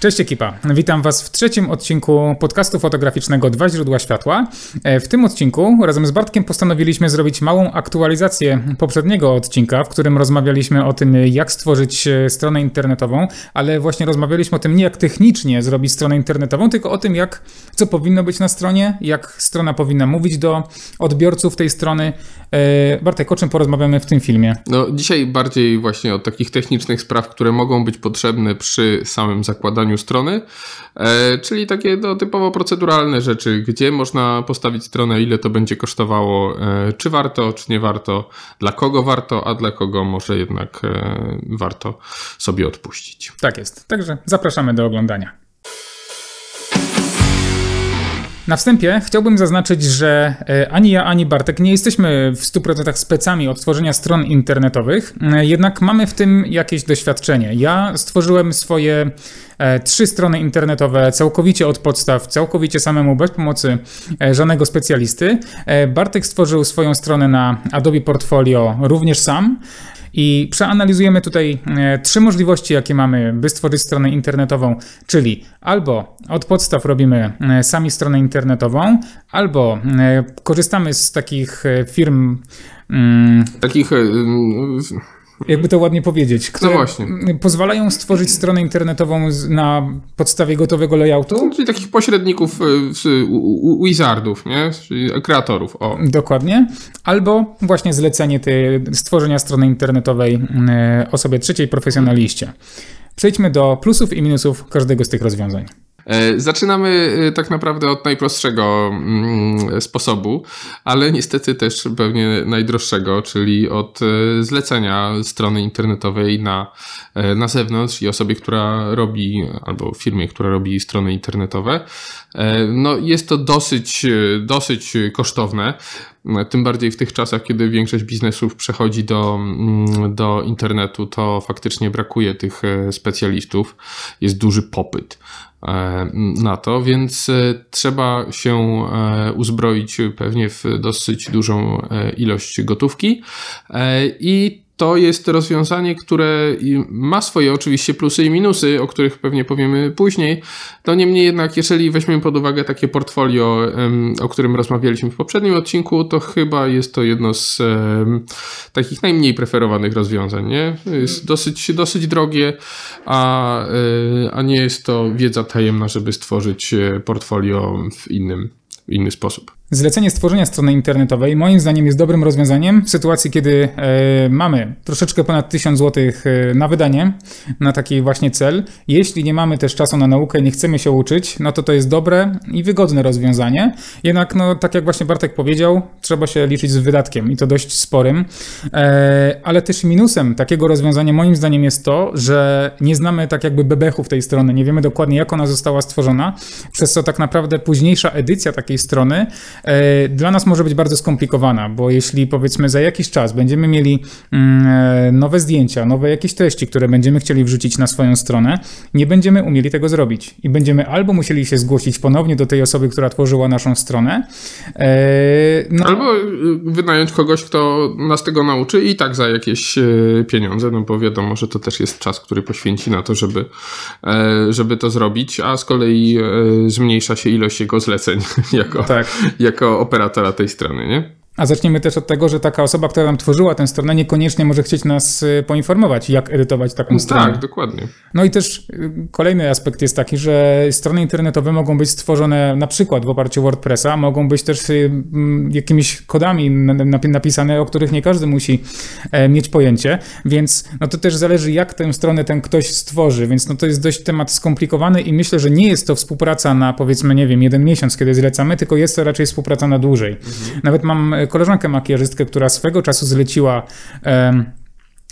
Cześć ekipa, witam Was w trzecim odcinku podcastu fotograficznego Dwa źródła światła. E, w tym odcinku razem z Bartkiem postanowiliśmy zrobić małą aktualizację poprzedniego odcinka, w którym rozmawialiśmy o tym, jak stworzyć e, stronę internetową, ale właśnie rozmawialiśmy o tym nie jak technicznie zrobić stronę internetową, tylko o tym, jak co powinno być na stronie, jak strona powinna mówić do odbiorców tej strony. E, Bartek, o czym porozmawiamy w tym filmie? No, dzisiaj bardziej właśnie o takich technicznych spraw, które mogą być potrzebne przy samym zakładaniu strony, e, czyli takie no, typowo proceduralne rzeczy, gdzie można postawić stronę, ile to będzie kosztowało, e, czy warto, czy nie warto, dla kogo warto, a dla kogo może jednak e, warto sobie odpuścić. Tak jest. Także zapraszamy do oglądania. Na wstępie chciałbym zaznaczyć, że e, ani ja, ani Bartek nie jesteśmy w 100% specami od tworzenia stron internetowych, e, jednak mamy w tym jakieś doświadczenie. Ja stworzyłem swoje e, trzy strony internetowe całkowicie od podstaw, całkowicie samemu, bez pomocy żadnego specjalisty. Bartek stworzył swoją stronę na Adobe Portfolio również sam. I przeanalizujemy tutaj e, trzy możliwości, jakie mamy, by stworzyć stronę internetową, czyli albo od podstaw robimy e, sami stronę internetową, albo e, korzystamy z takich firm. Mm, takich jakby to ładnie powiedzieć, no które no pozwalają stworzyć stronę internetową na podstawie gotowego layoutu. Czyli takich pośredników, y, wizardów, nie? Czyli kreatorów. O. Dokładnie. Albo właśnie zlecenie tej, stworzenia strony internetowej y, osobie trzeciej profesjonaliście. Przejdźmy do plusów i minusów każdego z tych rozwiązań. E, zaczynamy e, tak naprawdę od najprostszego mm, sposobu, ale niestety też pewnie najdroższego, czyli od e, zlecenia strony internetowej na, na zewnątrz i osobie, która robi, albo firmie, która robi strony internetowe. No, jest to dosyć, dosyć kosztowne. Tym bardziej w tych czasach, kiedy większość biznesów przechodzi do, mm, do internetu, to faktycznie brakuje tych specjalistów. Jest duży popyt. E, na to, więc e, trzeba się e, uzbroić pewnie w dosyć dużą ilość gotówki i to jest rozwiązanie, które ma swoje oczywiście plusy i minusy, o których pewnie powiemy później. To niemniej jednak, jeżeli weźmiemy pod uwagę takie portfolio, o którym rozmawialiśmy w poprzednim odcinku, to chyba jest to jedno z takich najmniej preferowanych rozwiązań. Nie? Jest dosyć, dosyć drogie, a, e, a nie jest to wiedza tajemna, żeby stworzyć e, portfolio w innym, w inny sposób. Zlecenie stworzenia strony internetowej moim zdaniem jest dobrym rozwiązaniem w sytuacji, kiedy e, mamy troszeczkę ponad 1000 zł e, na wydanie na taki właśnie cel. Jeśli nie mamy też czasu na naukę, nie chcemy się uczyć, no to to jest dobre i wygodne rozwiązanie. Jednak, no, tak jak właśnie Bartek powiedział, trzeba się liczyć z wydatkiem i to dość sporym. E, ale też minusem takiego rozwiązania moim zdaniem jest to, że nie znamy tak jakby bebechów tej strony, nie wiemy dokładnie jak ona została stworzona, przez co tak naprawdę późniejsza edycja takiej strony dla nas może być bardzo skomplikowana, bo jeśli powiedzmy za jakiś czas będziemy mieli mm, e, nowe zdjęcia, nowe jakieś treści, które będziemy chcieli wrzucić na swoją stronę, nie będziemy umieli tego zrobić i będziemy albo musieli się zgłosić ponownie do tej osoby, która tworzyła naszą stronę, e, no. albo wynająć kogoś, kto nas tego nauczy i tak za jakieś pieniądze, no bo wiadomo, że to też jest czas, który poświęci na to, żeby, żeby to zrobić, a z kolei zmniejsza się ilość jego zleceń jako, tak jako operatora tej strony, nie? A zaczniemy też od tego, że taka osoba, która nam tworzyła tę stronę, niekoniecznie może chcieć nas y, poinformować, jak edytować taką no stronę. Tak, dokładnie. No i też y, kolejny aspekt jest taki, że strony internetowe mogą być stworzone na przykład w oparciu o WordPressa, mogą być też y, jakimiś kodami napisane, o których nie każdy musi e, mieć pojęcie, więc no to też zależy, jak tę stronę ten ktoś stworzy, więc no to jest dość temat skomplikowany i myślę, że nie jest to współpraca na powiedzmy, nie wiem, jeden miesiąc, kiedy zlecamy, tylko jest to raczej współpraca na dłużej. Mhm. Nawet mam e, koleżankę makijażystkę, która swego czasu zleciła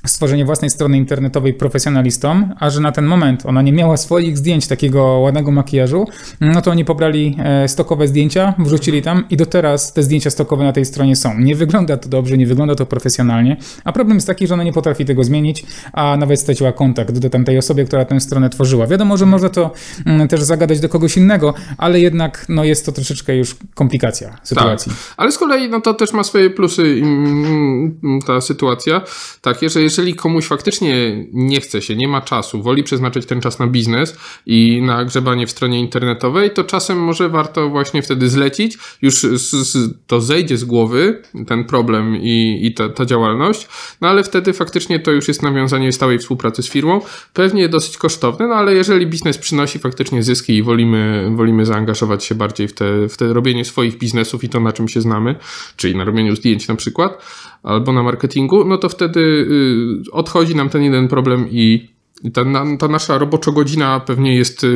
stworzenie własnej strony internetowej profesjonalistom, a że na ten moment ona nie miała swoich zdjęć takiego ładnego makijażu, no to oni pobrali e, stokowe zdjęcia, wrzucili tam i do teraz te zdjęcia stokowe na tej stronie są. Nie wygląda to dobrze, nie wygląda to profesjonalnie, a problem jest taki, że ona nie potrafi tego zmienić, a nawet straciła kontakt do tamtej osoby, która tę stronę tworzyła. Wiadomo, że może to mm, też zagadać do kogoś innego, ale jednak no, jest to troszeczkę już komplikacja sytuacji. Tak. Ale z kolei no, to też ma swoje plusy mm, ta sytuacja. Takie, że jeżeli komuś faktycznie nie chce się, nie ma czasu, woli przeznaczyć ten czas na biznes i na grzebanie w stronie internetowej, to czasem może warto właśnie wtedy zlecić, już z, z, to zejdzie z głowy ten problem i, i ta, ta działalność, no ale wtedy faktycznie to już jest nawiązanie stałej współpracy z firmą, pewnie dosyć kosztowne, no ale jeżeli biznes przynosi faktycznie zyski i wolimy, wolimy zaangażować się bardziej w te, w te robienie swoich biznesów i to na czym się znamy, czyli na robieniu zdjęć na przykład, albo na marketingu, no to wtedy y, odchodzi nam ten jeden problem i ta, ta nasza roboczo godzina pewnie jest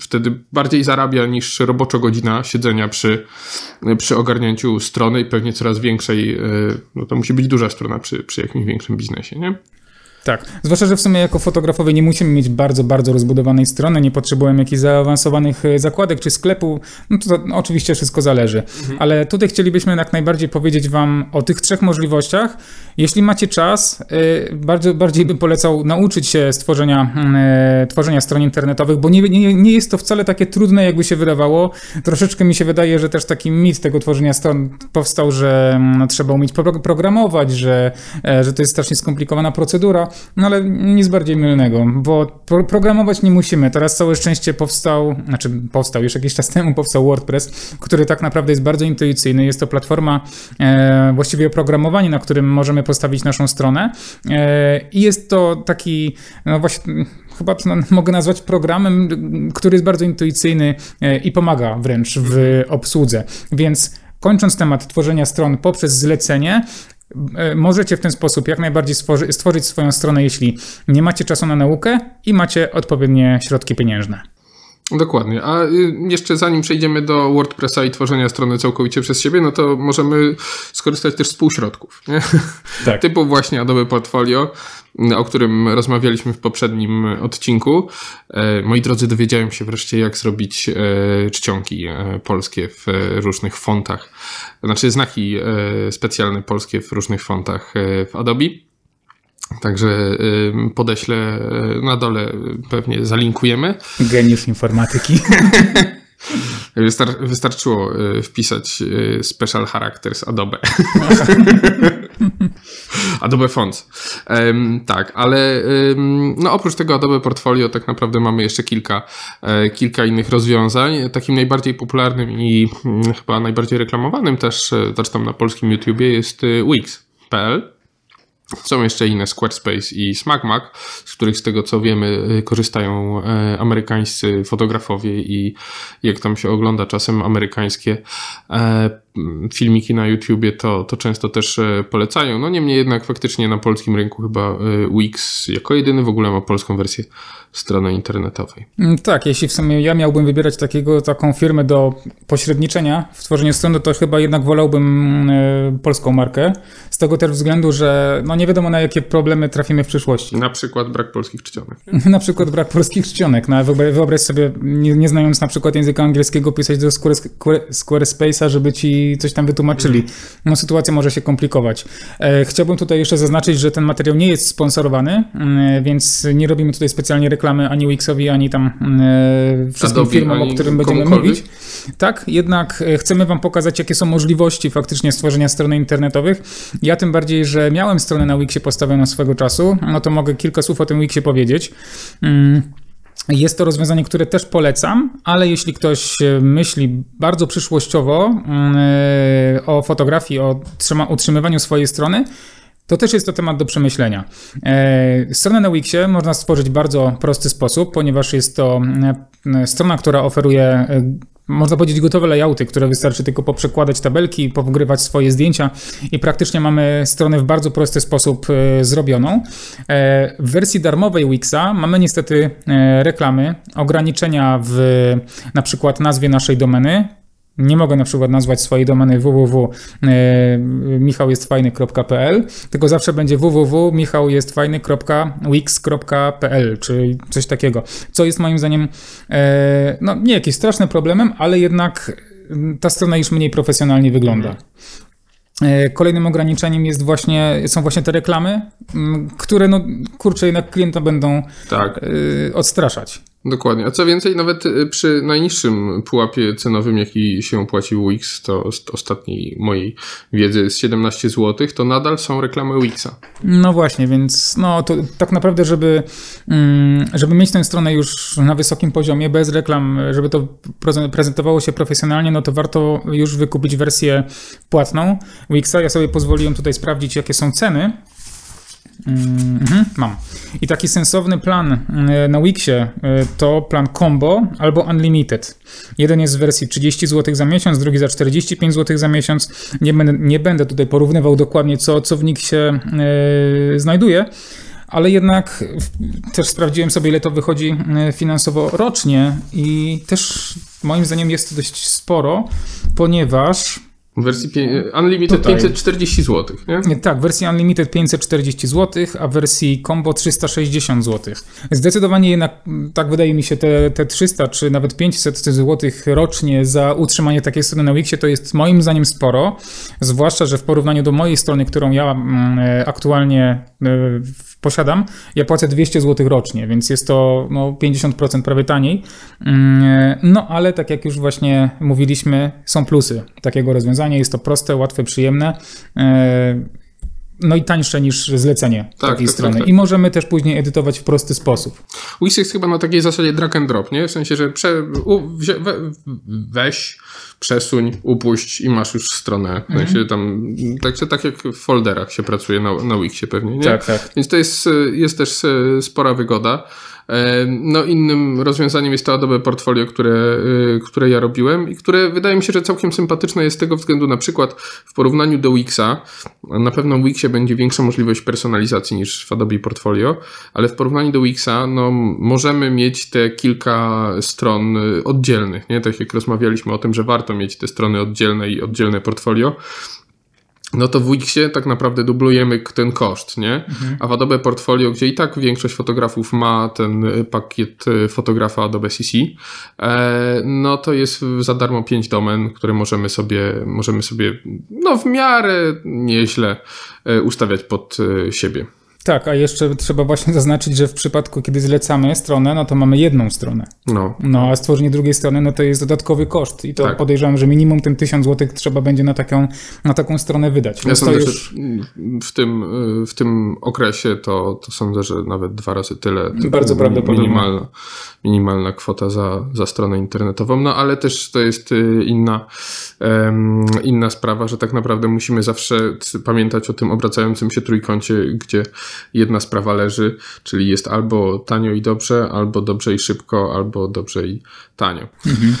wtedy bardziej zarabia niż roboczo godzina siedzenia przy, przy ogarnięciu strony i pewnie coraz większej, y, no to musi być duża strona przy, przy jakimś większym biznesie, nie? Tak, zwłaszcza, że w sumie jako fotografowie nie musimy mieć bardzo, bardzo rozbudowanej strony, nie potrzebujemy jakichś zaawansowanych e, zakładek czy sklepu, no to, to oczywiście wszystko zależy. Mhm. Ale tutaj chcielibyśmy jak najbardziej powiedzieć Wam o tych trzech możliwościach. Jeśli macie czas, yy, bardzo, bardziej bym polecał nauczyć się stworzenia, yy, tworzenia stron internetowych, bo nie, nie, nie jest to wcale takie trudne, jakby się wydawało. Troszeczkę mi się wydaje, że też taki mit tego tworzenia stron powstał, że no, trzeba umieć programować, że, że to jest strasznie skomplikowana procedura. No ale nic bardziej mylnego, bo pro programować nie musimy. Teraz całe szczęście powstał, znaczy powstał już jakiś czas temu powstał WordPress, który tak naprawdę jest bardzo intuicyjny. Jest to platforma, e, właściwie oprogramowanie, na którym możemy postawić naszą stronę e, i jest to taki, no właśnie chyba to mogę nazwać programem, który jest bardzo intuicyjny e, i pomaga wręcz w obsłudze. Więc kończąc temat tworzenia stron poprzez zlecenie, możecie w ten sposób jak najbardziej stworzy, stworzyć swoją stronę, jeśli nie macie czasu na naukę i macie odpowiednie środki pieniężne. Dokładnie. A y, jeszcze zanim przejdziemy do WordPressa i tworzenia strony całkowicie przez siebie, no to możemy skorzystać też z półśrodków. Nie? Tak. Typu właśnie Adobe Portfolio, o którym rozmawialiśmy w poprzednim odcinku. E, moi drodzy, dowiedziałem się wreszcie, jak zrobić czcionki polskie w różnych fontach. Znaczy znaki specjalne polskie w różnych fontach w Adobe. Także podeślę na dole, pewnie zalinkujemy. Geniusz informatyki. Wystar wystarczyło wpisać special characters Adobe. Adobe Fonts. Um, tak, ale um, no oprócz tego Adobe Portfolio tak naprawdę mamy jeszcze kilka, e, kilka innych rozwiązań. Takim najbardziej popularnym i um, chyba najbardziej reklamowanym też, e, zresztą na polskim YouTubie jest Wix.pl są jeszcze inne Squarespace i SmackMac, z których z tego co wiemy y, korzystają e, amerykańscy fotografowie i jak tam się ogląda czasem amerykańskie e, filmiki na YouTubie, to, to często też e, polecają. No niemniej jednak faktycznie na polskim rynku chyba Wix jako jedyny w ogóle ma polską wersję strony internetowej. Mm, tak, jeśli w sumie ja miałbym wybierać takiego, taką firmę do pośredniczenia w tworzeniu strony, to chyba jednak wolałbym polską markę. Z tego też względu, że no nie wiadomo na jakie problemy trafimy w przyszłości. Na przykład brak polskich czcionek. na przykład brak polskich czcionek. No, wyobraź sobie, nie, nie znając na przykład języka angielskiego, pisać do Squarespace'a, żeby ci coś tam wytłumaczyli. No sytuacja może się komplikować. E, chciałbym tutaj jeszcze zaznaczyć, że ten materiał nie jest sponsorowany, e, więc nie robimy tutaj specjalnie reklamy ani Wixowi, ani tam e, wszystkim Adobe, firmom, o którym będziemy mówić. Tak, jednak chcemy wam pokazać, jakie są możliwości faktycznie stworzenia strony internetowych. Ja tym bardziej, że miałem stronę na Wixie postawioną swego czasu, no to mogę kilka słów o tym Wixie powiedzieć. Mm. Jest to rozwiązanie, które też polecam, ale jeśli ktoś myśli bardzo przyszłościowo mm, o fotografii, o utrzymywaniu swojej strony, to też jest to temat do przemyślenia. E, stronę na Wixie można stworzyć w bardzo prosty sposób, ponieważ jest to e, strona, która oferuje e, można powiedzieć, gotowe layouty, które wystarczy tylko poprzekładać tabelki, powgrywać swoje zdjęcia i praktycznie mamy stronę w bardzo prosty sposób e, zrobioną. E, w wersji darmowej Wixa mamy niestety e, reklamy, ograniczenia w na przykład nazwie naszej domeny, Nie mogę na przykład nazwać swojej domeny www.michałjestfajny.pl, tylko zawsze będzie www.michałjestfajny.wix.pl, czy coś takiego. Co jest moim zdaniem no, nie jakimś strasznym problemem, ale jednak ta strona już mniej profesjonalnie wygląda. Mhm. E, kolejnym ograniczeniem jest właśnie, są właśnie te reklamy, które no kurczę jednak klienta będą tak. E, odstraszać. Dokładnie. A co więcej, nawet y, przy najniższym pułapie cenowym, jaki się płaci Wix, to z ostatniej mojej wiedzy z 17 zł, to nadal są reklamy Wixa. No właśnie, więc no to tak naprawdę, żeby, mm, żeby mieć tę stronę już na wysokim poziomie, bez reklam, żeby to prezentowało się profesjonalnie, no to warto już wykupić wersję płatną Wixa. Ja sobie pozwoliłem tutaj sprawdzić, jakie są ceny Mhm, mam. I taki sensowny plan e, na Wixie e, to plan combo albo unlimited. Jeden jest w wersji 30 zł za miesiąc, drugi za 45 zł za miesiąc. Nie będę, nie będę tutaj porównywał dokładnie, co, co w Wixie e, znajduje, ale jednak też sprawdziłem sobie, ile to wychodzi finansowo rocznie i też moim zdaniem jest to dość sporo, ponieważ w wersji Unlimited Tutaj. 540 zł, nie? Tak, w wersji Unlimited 540 zł, a w wersji Combo 360 zł. Zdecydowanie jednak, tak wydaje mi się, te, te 300 czy nawet 500 zł rocznie za utrzymanie takiej strony na Wixie to jest moim zdaniem sporo, zwłaszcza, że w porównaniu do mojej strony, którą ja mm, e, aktualnie e, posiadam, ja płacę 200 zł rocznie, więc jest to no, 50% prawie taniej. Mm, no ale tak jak już właśnie mówiliśmy, są plusy takiego rozwiązania. Jest to proste, łatwe, przyjemne. E, no i tańsze niż zlecenie tak, takiej tak, strony. Tak, tak. I możemy też później edytować w prosty sposób. Wix jest chyba na takiej zasadzie drag and drop, nie? W sensie, że prze, u, wzi, we, weź, przesuń, upuść i masz już stronę. W sensie mhm. tam, tak, tak jak w folderach się pracuje na, na Wixie pewnie, nie? Tak, tak. Więc to jest, jest też spora wygoda. No innym rozwiązaniem jest to Adobe Portfolio, które, e, które ja robiłem i które wydaje mi się, że całkiem sympatyczne jest z tego względu na przykład w porównaniu do Wixa. Na pewno w Wixie będzie większa możliwość personalizacji niż w Adobe Portfolio, ale w porównaniu do Wixa no, możemy mieć te kilka stron oddzielnych, nie? Tak jak rozmawialiśmy o tym, że warto mieć te strony oddzielne i oddzielne portfolio no to w Wixie tak naprawdę dublujemy ten koszt, nie? Mhm. A w Adobe Portfolio, gdzie i tak większość fotografów ma ten y, pakiet y, fotografa Adobe CC, e, no to jest za darmo 5 domen, które możemy sobie, możemy sobie no w miarę nieźle e, ustawiać pod e, siebie. Tak, a jeszcze trzeba właśnie zaznaczyć, że w przypadku, kiedy zlecamy stronę, no to mamy jedną stronę. No. No, a stworzenie drugiej strony, no to jest dodatkowy koszt i to tak. podejrzewam, że minimum ten 1000 zł trzeba będzie na taką, na taką stronę wydać. Ja sądzę, już... w tym, w tym okresie to, to sądzę, że nawet dwa razy tyle. Bardzo prawdopodobnie. Minimalna, minimalna kwota za, za stronę internetową, no ale też to jest y, inna, um, inna sprawa, że tak naprawdę musimy zawsze pamiętać o tym obracającym się trójkącie, gdzie jedna sprawa leży, czyli jest albo tanio i dobrze, albo dobrze i szybko, albo dobrze i tanio. Mhm.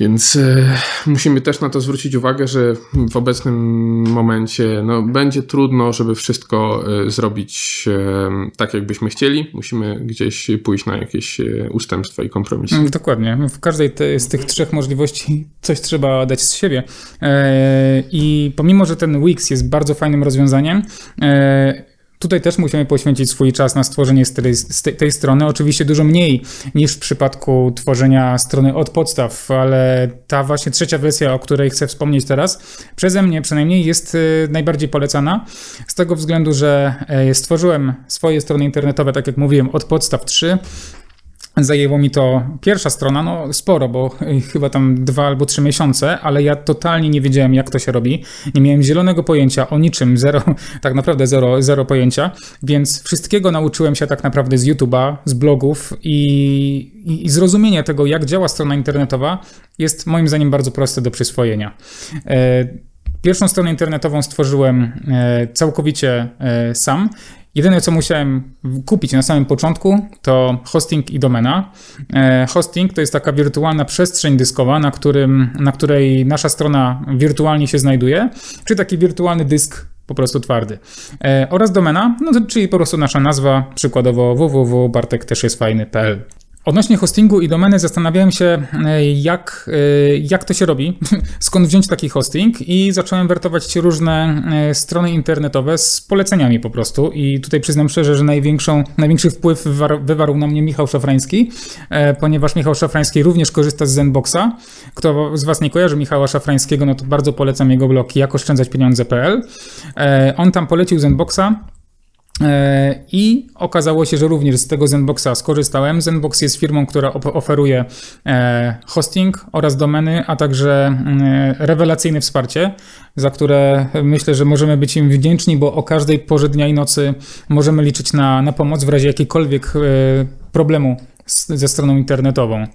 Więc e, musimy też na to zwrócić uwagę, że w obecnym momencie no, będzie trudno, żeby wszystko e, zrobić e, tak, jakbyśmy chcieli. Musimy gdzieś pójść na jakieś ustępstwa i kompromisy. Mm, dokładnie. W każdej te, z tych trzech możliwości coś trzeba dać z siebie. I pomimo, że ten Wix jest bardzo fajnym rozwiązaniem, Tutaj też musimy poświęcić swój czas na stworzenie tej, strony. Oczywiście dużo mniej niż w przypadku tworzenia strony od podstaw, ale ta właśnie trzecia wersja, o której chcę wspomnieć teraz, przeze mnie przynajmniej jest y, najbardziej polecana. Z tego względu, że e, stworzyłem swoje strony internetowe, tak jak mówiłem, od podstaw 3. Zajęło mi to pierwsza strona, no sporo, bo chyba tam dwa albo trzy miesiące, ale ja totalnie nie wiedziałem, jak to się robi. Nie miałem zielonego pojęcia o niczym, zero, tak naprawdę zero, zero pojęcia, więc wszystkiego nauczyłem się tak naprawdę z YouTube'a, z blogów i, i, i zrozumienie tego, jak działa strona internetowa, jest moim zdaniem bardzo proste do przyswojenia. E, pierwszą stronę internetową stworzyłem e, całkowicie e, sam. Jedyne, co musiałem kupić na samym początku, to hosting i domena. E, hosting to jest taka wirtualna przestrzeń dyskowa, na, którym, na której nasza strona wirtualnie się znajduje, czy taki wirtualny dysk po prostu twardy. E, oraz domena, no czyli po prostu nasza nazwa, przykładowo www.bartek też jest fajny.pl. Odnośnie hostingu i domeny zastanawiałem się, e, jak, e, jak to się robi, skąd wziąć taki hosting i zacząłem wertować różne e, strony internetowe z poleceniami po prostu i tutaj przyznam szczerze, że największą, największy wpływ wywarł, na mnie Michał Szafrański, ponieważ Michał Szafrański również korzysta z Zenboxa. Kto z Was nie kojarzy Michała Szafrańskiego, no to bardzo polecam jego blog jakoszczędzaćpieniądze.pl. On tam polecił Zenboxa, I okazało się, że również z tego Zenboxa skorzystałem. Zenbox jest firmą, która oferuje e, hosting oraz domeny, a także mm, rewelacyjne wsparcie, za które myślę, że możemy być im wdzięczni, bo o każdej porze dnia i nocy możemy liczyć na, na pomoc w razie jakiegokolwiek e, problemu ze stroną internetową.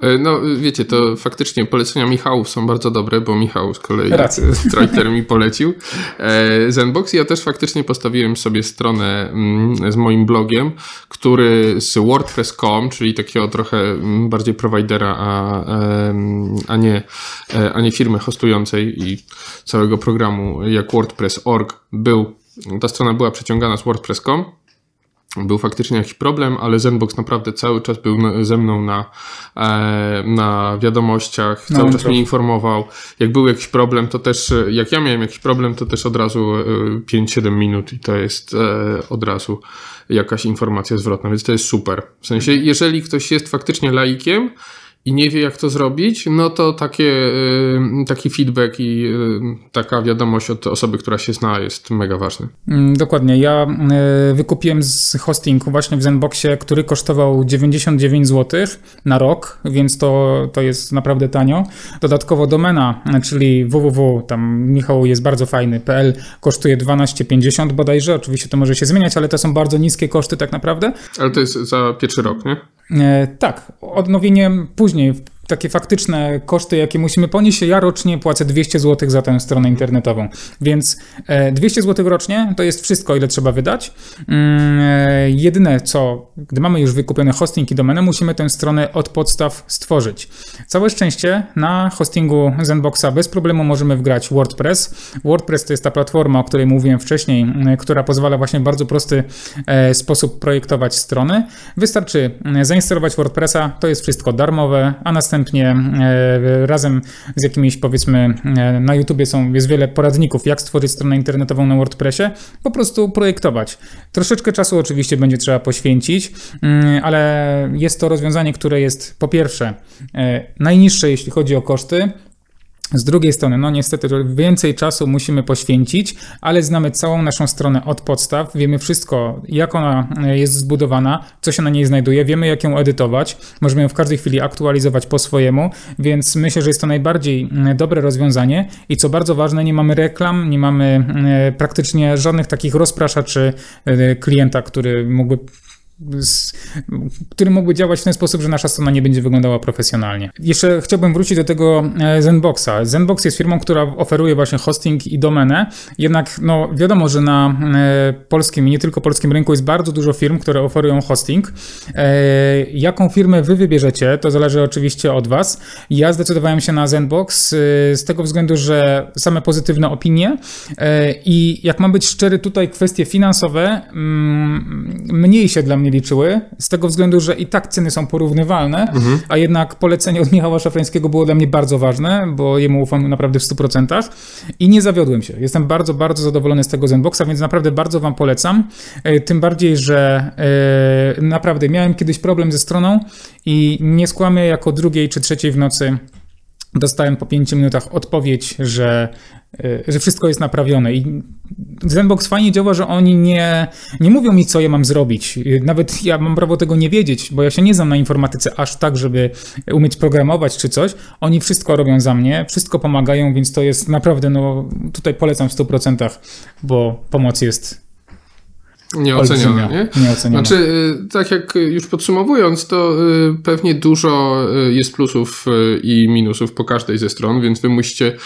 E, no, wiecie, to faktycznie polecenia Michałów są bardzo dobre, bo Michał z kolei Trajter mi polecił. E, Zenbox. Ja też faktycznie postawiłem sobie stronę mm, z moim blogiem, który z WordPress.com, czyli takiego trochę mm, bardziej providera, a, a, nie, e, a nie firmy hostującej i całego programu jak WordPress.org był, ta strona była przeciągana z WordPress.com był faktycznie jakiś problem, ale Zenbox naprawdę cały czas był ze mną na, e, na wiadomościach, no, cały czas mnie informował. Jak był jakiś problem, to też, jak ja miałem jakiś problem, to też od razu 5-7 e, minut i to jest e, od razu jakaś informacja zwrotna, więc to jest super. W sensie, jeżeli ktoś jest faktycznie laikiem, i nie wie, jak to zrobić, no to takie, y, taki feedback i y, taka wiadomość od osoby, która się zna, jest mega ważny. Mm, dokładnie. Ja y, wykupiłem z hostingu właśnie w Zenboxie, który kosztował 99 zł na rok, więc to, to jest naprawdę tanio. Dodatkowo domena, czyli www, tam Michał jest bardzo fajny, PL kosztuje 12,50 bodajże. Oczywiście to może się zmieniać, ale to są bardzo niskie koszty tak naprawdę. Ale to jest za pierwszy rok, nie? E, tak, odnowieniem później поздней takie faktyczne koszty, jakie musimy ponieść, ja rocznie płacę 200 zł za tę stronę internetową. Więc 200 e, zł rocznie to jest wszystko, ile trzeba wydać. Mm, e, jedyne co, gdy mamy już wykupiony hosting i domenę, musimy tę stronę od podstaw stworzyć. Całe szczęście na hostingu Zenboxa bez problemu możemy wgrać WordPress. WordPress to jest ta platforma, o której mówiłem wcześniej, która pozwala właśnie w bardzo prosty e, sposób projektować strony. Wystarczy zainstalować WordPressa, to jest wszystko darmowe, a następnie następnie e, razem z jakimiś powiedzmy e, na YouTubie są, jest wiele poradników, jak stworzyć stronę internetową na WordPressie, po prostu projektować. Troszeczkę czasu oczywiście będzie trzeba poświęcić, mm, ale jest to rozwiązanie, które jest po pierwsze e, najniższe, jeśli chodzi o koszty, z drugiej strony, no niestety, więcej czasu musimy poświęcić, ale znamy całą naszą stronę od podstaw, wiemy wszystko, jak ona e, jest zbudowana, co się na niej znajduje, wiemy jak ją edytować, możemy ją w każdej chwili aktualizować po swojemu, więc myślę, że jest to najbardziej dobre rozwiązanie. I co bardzo ważne, nie mamy reklam, nie mamy praktycznie żadnych takich rozpraszaczy e, klienta, który mógłby który mógłby działać w ten sposób, że nasza strona nie będzie wyglądała profesjonalnie. Jeszcze chciałbym wrócić do tego e, Zenboxa. Zenbox jest firmą, która oferuje właśnie hosting i domenę, jednak no, wiadomo, że na e, polskim i nie tylko polskim rynku jest bardzo dużo firm, które oferują hosting. E, jaką firmę wy wybierzecie, to zależy oczywiście od was. Ja zdecydowałem się na Zenbox z tego względu, że same pozytywne opinie i jak mam być szczery, tutaj kwestie finansowe mm, mniej się dla mnie mnie liczyły, z tego względu, że i tak ceny są porównywalne, mhm. a jednak polecenie od Michała Szafrańskiego było dla mnie bardzo ważne, bo jemu ufam naprawdę w 100% i nie zawiodłem się. Jestem bardzo, bardzo zadowolony z tego Zenboxa, więc naprawdę bardzo Wam polecam. E, tym bardziej, że e, naprawdę miałem kiedyś problem ze stroną i nie skłamię jako drugiej czy trzeciej w nocy dostałem po 5 minutach odpowiedź, że, e, że wszystko jest naprawione. I Zenbox fajnie działa, że oni nie, nie mówią mi, co ja mam zrobić. Nawet ja mam prawo tego nie wiedzieć, bo ja się nie znam na informatyce aż tak, żeby umieć programować czy coś. Oni wszystko robią za mnie, wszystko pomagają, więc to jest naprawdę, no tutaj polecam w 100%, bo pomoc jest Nieocenione, nie? Znaczy, y, tak jak już podsumowując, to y, pewnie dużo y, jest plusów i minusów po każdej ze stron, więc wy musicie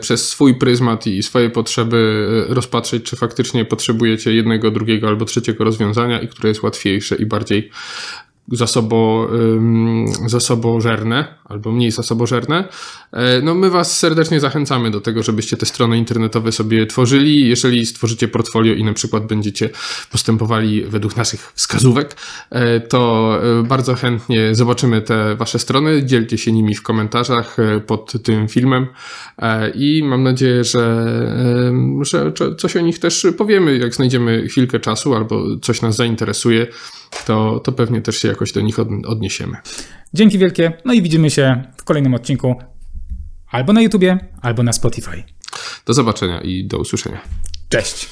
przez swój pryzmat i swoje potrzeby rozpatrzeć, czy faktycznie potrzebujecie jednego, drugiego albo trzeciego rozwiązania i które jest łatwiejsze i bardziej zasobo, zasobożerne albo mniej zasobożerne, e, no my Was serdecznie zachęcamy do tego, żebyście te strony internetowe sobie tworzyli. Jeżeli stworzycie portfolio i na przykład będziecie postępowali według naszych wskazówek, e, to e, bardzo chętnie zobaczymy te Wasze strony. Dzielcie się nimi w komentarzach pod tym filmem i mam nadzieję, że, że coś o nich też powiemy, jak znajdziemy chwilkę czasu albo coś nas zainteresuje, to, to pewnie też się jakoś do nich odniesiemy. Dzięki wielkie, no i widzimy się w kolejnym odcinku albo na YouTubie, albo na Spotify. Do zobaczenia i do usłyszenia. Cześć.